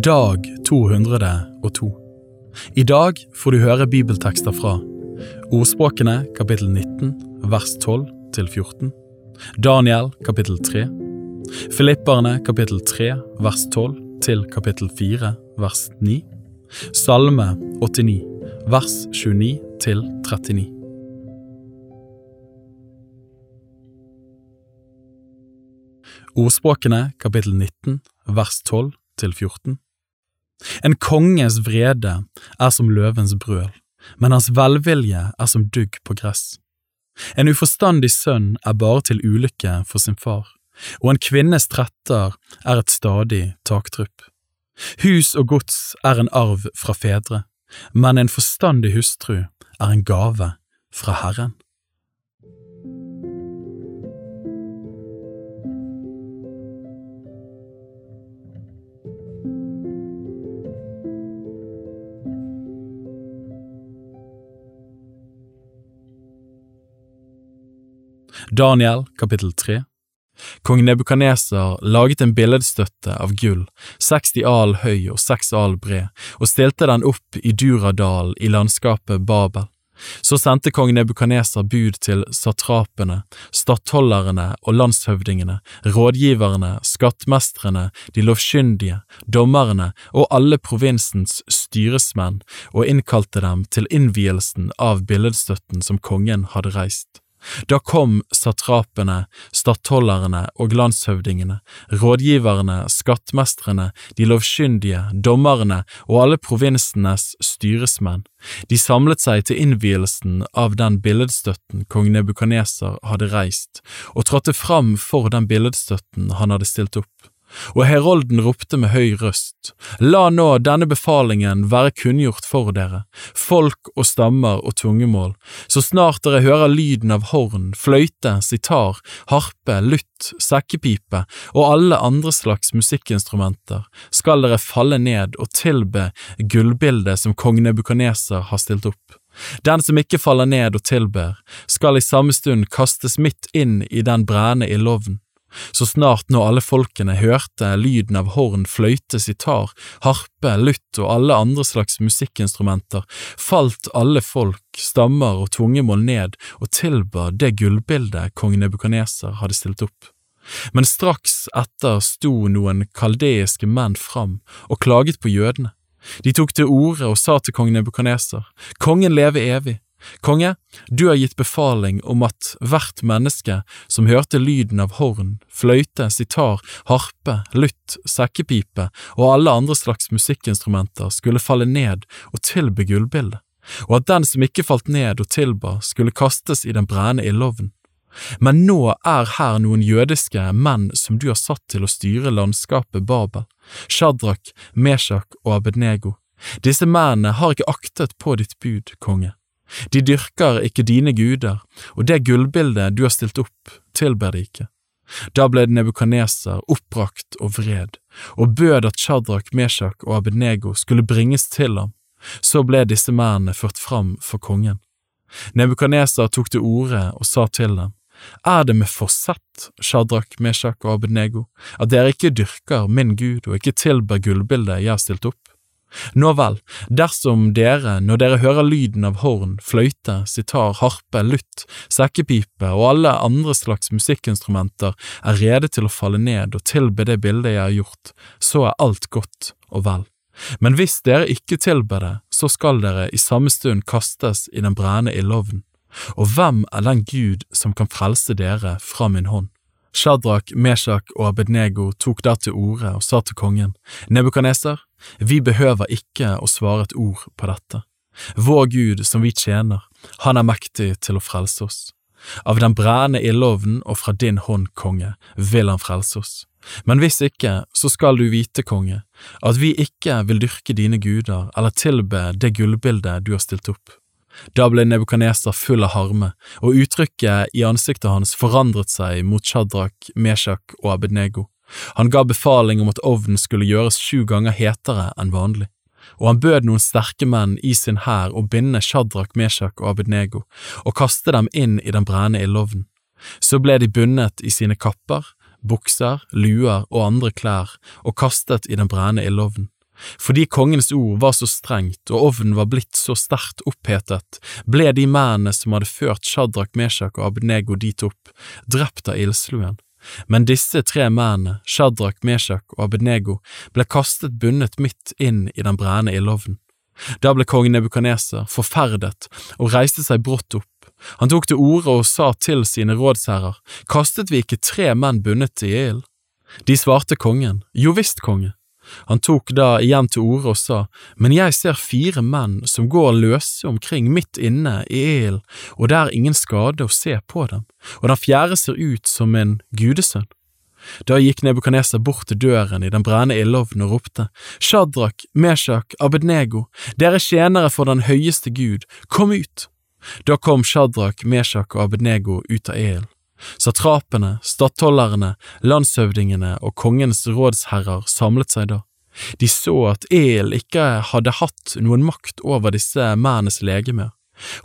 Dag 202 I dag får du høre bibeltekster fra Ordspråkene kapittel 19 vers 12 til 14 Daniel kapittel 3 Filipperne kapittel 3 vers 12 til kapittel 4 vers 9 Salme 89 vers 29 til 39 Ordspråkene kapittel 19 vers 12 til 14 En konges vrede er som løvens brøl, men hans velvilje er som dugg på gress. En uforstandig sønn er bare til ulykke for sin far, og en kvinnes tretter er et stadig taktrupp. Hus og gods er en arv fra fedre, men en forstandig hustru er en gave fra Herren. Daniel kapittel 3 Kong Nebukaneser laget en billedstøtte av gull, 60 al høy og 6 al bred, og stilte den opp i Duradalen i landskapet Babel. Så sendte kong Nebukaneser bud til satrapene, stattholderne og landshøvdingene, rådgiverne, skattmestrene, de lovkyndige, dommerne og alle provinsens styresmenn, og innkalte dem til innvielsen av billedstøtten som kongen hadde reist. Da kom satrapene, stattholderne og landshøvdingene, rådgiverne, skattmestrene, de lovkyndige, dommerne og alle provinsenes styresmenn. De samlet seg til innvielsen av den billedstøtten kong Nebukaneser hadde reist, og trådte fram for den billedstøtten han hadde stilt opp. Og herolden ropte med høy røst, La nå denne befalingen være kunngjort for dere, folk og stammer og tungemål, så snart dere hører lyden av horn, fløyte, sitar, harpe, lutt, sekkepipe og alle andre slags musikkinstrumenter, skal dere falle ned og tilbe gullbildet som kong Nebukaneser har stilt opp. Den som ikke faller ned og tilber, skal i samme stund kastes midt inn i den brennende ildovnen. Så snart nå alle folkene hørte lyden av horn, fløyte, sitar, harpe, lutt og alle andre slags musikkinstrumenter, falt alle folk, stammer og tungemål ned og tilba det gullbildet kong Nebukaneser hadde stilt opp. Men straks etter sto noen kaldeiske menn fram og klaget på jødene. De tok til orde og sa til kong Nebukaneser, Kongen leve evig, Konge, du har gitt befaling om at hvert menneske som hørte lyden av horn, fløyte, sitar, harpe, lutt, sekkepipe og alle andre slags musikkinstrumenter skulle falle ned og tilbe gullbildet, og at den som ikke falt ned og tilba, skulle kastes i den brennende ildovnen. Men nå er her noen jødiske menn som du har satt til å styre landskapet Babel, Shadrach, Meshach og Abednego. Disse mennene har ikke aktet på ditt bud, konge. De dyrker ikke dine guder, og det gullbildet du har stilt opp, tilber de ikke. Da ble Nebukaneser oppbrakt og vred, og bød at Shadrach, Meshach og Abednego skulle bringes til ham. Så ble disse mennene ført fram for kongen. Nebukaneser tok til orde og sa til dem, Er det med forsett, Shadrach, Meshach og Abednego, at dere ikke dyrker min Gud og ikke tilber gullbildet jeg har stilt opp? Nå vel, dersom dere, når dere hører lyden av horn, fløyte, sitar, harpe, lutt, sekkepipe og alle andre slags musikkinstrumenter, er rede til å falle ned og tilbe det bildet jeg har gjort, så er alt godt og vel. Men hvis dere ikke tilber det, så skal dere i samme stund kastes i den brennende ildovnen. Og hvem er den Gud som kan frelse dere fra min hånd? Shadrach, Meshach og Abednego tok der til orde og sa til kongen, Nebukadneser, vi behøver ikke å svare et ord på dette. Vår Gud som vi tjener, han er mektig til å frelse oss. Av den brennende ildovnen og fra din hånd, konge, vil han frelse oss. Men hvis ikke, så skal du vite, konge, at vi ikke vil dyrke dine guder eller tilbe det gullbildet du har stilt opp. Da ble Nebukaneser full av harme, og uttrykket i ansiktet hans forandret seg mot Shadrach, Meshach og Abednego. Han ga befaling om at ovnen skulle gjøres sju ganger hetere enn vanlig, og han bød noen sterke menn i sin hær å binde Shadrach, Meshach og Abednego og kaste dem inn i den brennende ildovnen. Så ble de bundet i sine kapper, bukser, luer og andre klær og kastet i den brennende ildovnen. Fordi kongens ord var så strengt og ovnen var blitt så sterkt opphetet, ble de mennene som hadde ført Shadrach, Meshach og Abednego dit opp, drept av ildsluen. Men disse tre mennene, Shadrach, Meshach og Abednego, ble kastet bundet midt inn i den brennende ildovnen. Da ble kong Nebukaneser forferdet og reiste seg brått opp. Han tok til orde og sa til sine rådsherrer, kastet vi ikke tre menn bundet i ilden? De svarte kongen, jo visst, konge. Han tok da igjen til orde og sa, men jeg ser fire menn som går løse omkring midt inne i ilden, og det er ingen skade å se på dem, og den fjerde ser ut som en gudesønn. Da gikk Nebukaneser bort til døren i den brennende ildovnen og ropte, Shadrach, Meshach, Abednego, dere tjenere for den høyeste Gud, kom ut! Da kom Shadrach, Meshach og Abednego ut av ilden. Satrapene, stattholderne, landshøvdingene og kongens rådsherrer samlet seg da. De så at El ikke hadde hatt noen makt over disse mennenes legemer.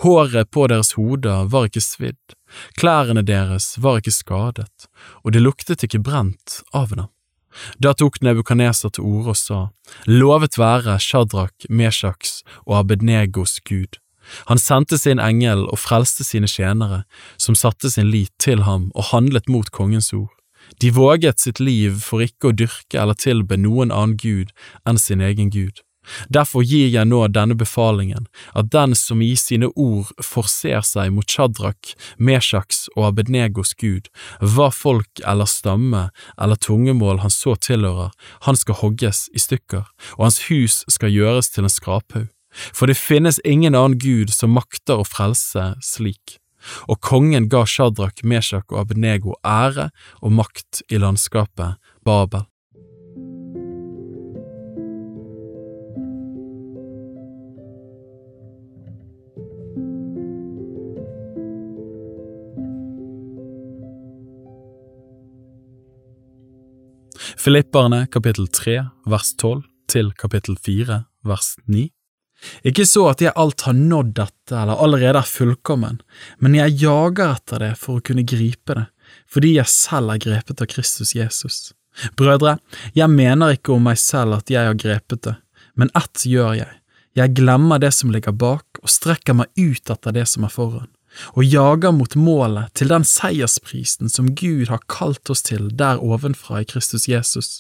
Håret på deres hoder var ikke svidd, klærne deres var ikke skadet, og det luktet ikke brent av dem. Da tok Nebukaneser til orde og sa, Lovet være Shadrach, Meshachs og Abednegos Gud. Han sendte sin engel og frelste sine tjenere, som satte sin lit til ham og handlet mot kongens ord. De våget sitt liv for ikke å dyrke eller tilbe noen annen gud enn sin egen gud. Derfor gir jeg nå denne befalingen, at den som i sine ord forser seg mot Shadrach, Meshachs og Abednegos gud, hva folk eller stamme eller tungemål han så tilhører, han skal hogges i stykker, og hans hus skal gjøres til en skraphaug for det finnes ingen annen gud som makter å frelse slik. Og kongen ga Shadrach, Meshach og Abednego ære og makt i landskapet Babel. Filipperne kapittel 3 vers 12 til kapittel 4 vers 9 ikke så at jeg alt har nådd dette eller allerede er fullkommen, men jeg jager etter det for å kunne gripe det, fordi jeg selv er grepet av Kristus Jesus. Brødre, jeg mener ikke om meg selv at jeg har grepet det, men ett gjør jeg, jeg glemmer det som ligger bak og strekker meg ut etter det som er foran, og jager mot målet til den seiersprisen som Gud har kalt oss til der ovenfra i Kristus Jesus.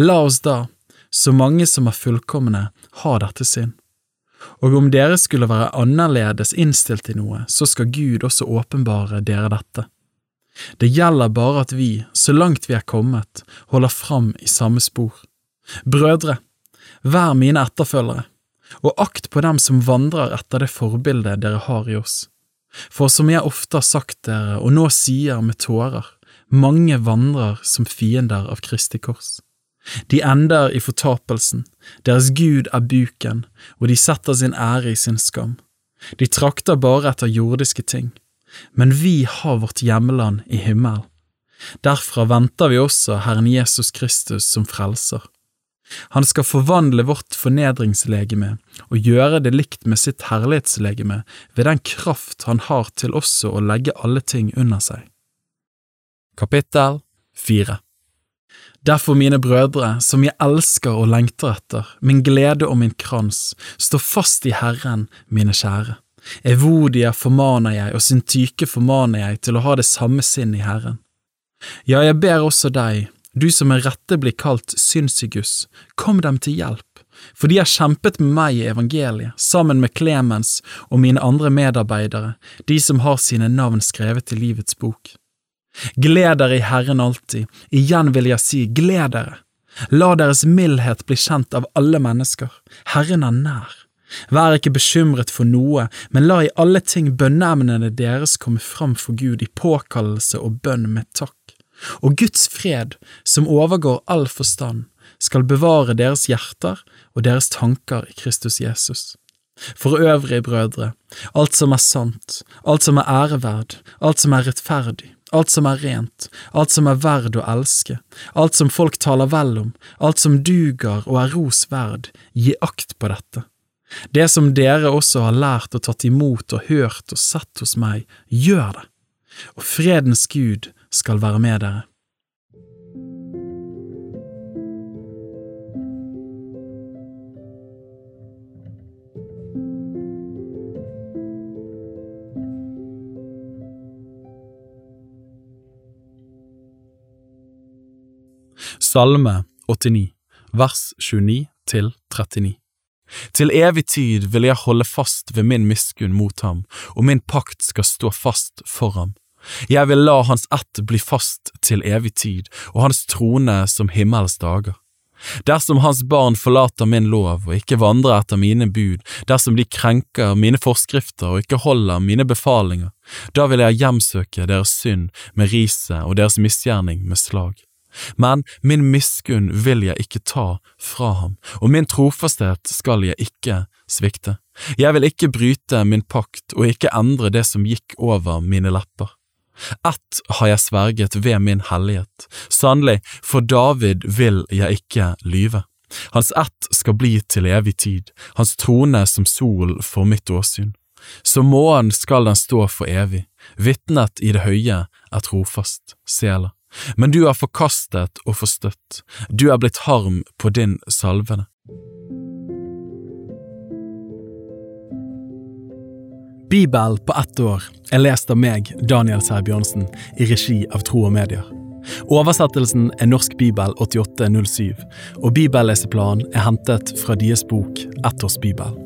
La oss da, så mange som er fullkomne, ha dette sinn og om dere skulle være annerledes innstilt til noe, så skal Gud også åpenbare dere dette. Det gjelder bare at vi, så langt vi er kommet, holder fram i samme spor. Brødre, vær mine etterfølgere, og akt på dem som vandrer etter det forbildet dere har i oss. For som jeg ofte har sagt dere, og nå sier med tårer, mange vandrer som fiender av Kristi kors. De ender i fortapelsen, deres gud er buken, og de setter sin ære i sin skam. De trakter bare etter jordiske ting, men vi har vårt hjemland i himmelen. Derfra venter vi også Herren Jesus Kristus som frelser. Han skal forvandle vårt fornedringslegeme og gjøre det likt med sitt herlighetslegeme ved den kraft han har til også å legge alle ting under seg. Kapittel 4 Derfor, mine brødre, som jeg elsker og lengter etter, min glede og min krans, stå fast i Herren, mine kjære. Evodia formaner jeg, og Syntyke formaner jeg til å ha det samme sinn i Herren. Ja, jeg ber også deg, du som med rette blir kalt Synsigus, kom dem til hjelp, for de har kjempet med meg i evangeliet, sammen med Klemens og mine andre medarbeidere, de som har sine navn skrevet i livets bok. Gled dere i Herren alltid, igjen vil jeg si, gled dere. La deres mildhet bli kjent av alle mennesker, Herren er nær. Vær ikke bekymret for noe, men la i alle ting bønneemnene deres komme fram for Gud i påkallelse og bønn med takk. Og Guds fred, som overgår all forstand, skal bevare deres hjerter og deres tanker i Kristus Jesus. For øvrig, brødre, alt som er sant, alt som er æreverd, alt som er rettferdig, alt som er rent, alt som er verd å elske, alt som folk taler vel om, alt som duger og er ros verd, gi akt på dette. Det som dere også har lært og tatt imot og hørt og sett hos meg, gjør det, og fredens Gud skal være med dere. Salme 89, vers 29 til 39. Til evig tid vil jeg holde fast ved min miskunn mot ham, og min pakt skal stå fast for ham. Jeg vil la hans ett bli fast til evig tid, og hans trone som himmels dager. Dersom hans barn forlater min lov og ikke vandrer etter mine bud, dersom de krenker mine forskrifter og ikke holder mine befalinger, da vil jeg hjemsøke deres synd med riset og deres misgjerning med slag. Men min miskunn vil jeg ikke ta fra ham, og min trofasthet skal jeg ikke svikte. Jeg vil ikke bryte min pakt og ikke endre det som gikk over mine lepper. Ett har jeg sverget ved min hellighet, sannelig, for David vil jeg ikke lyve. Hans ett skal bli til evig tid, hans trone som sol for mitt åsyn. Som månen skal den stå for evig, vitnet i det høye er trofast, Sela. Men du er forkastet og forstøtt, du er blitt harm på din salvede. Bibel på ett år er lest av meg, Daniel Sæbjørnsen, i regi av Tro og Medier. Oversettelsen er Norsk bibel 8807, og bibelleseplanen er hentet fra deres bok Ett års bibel.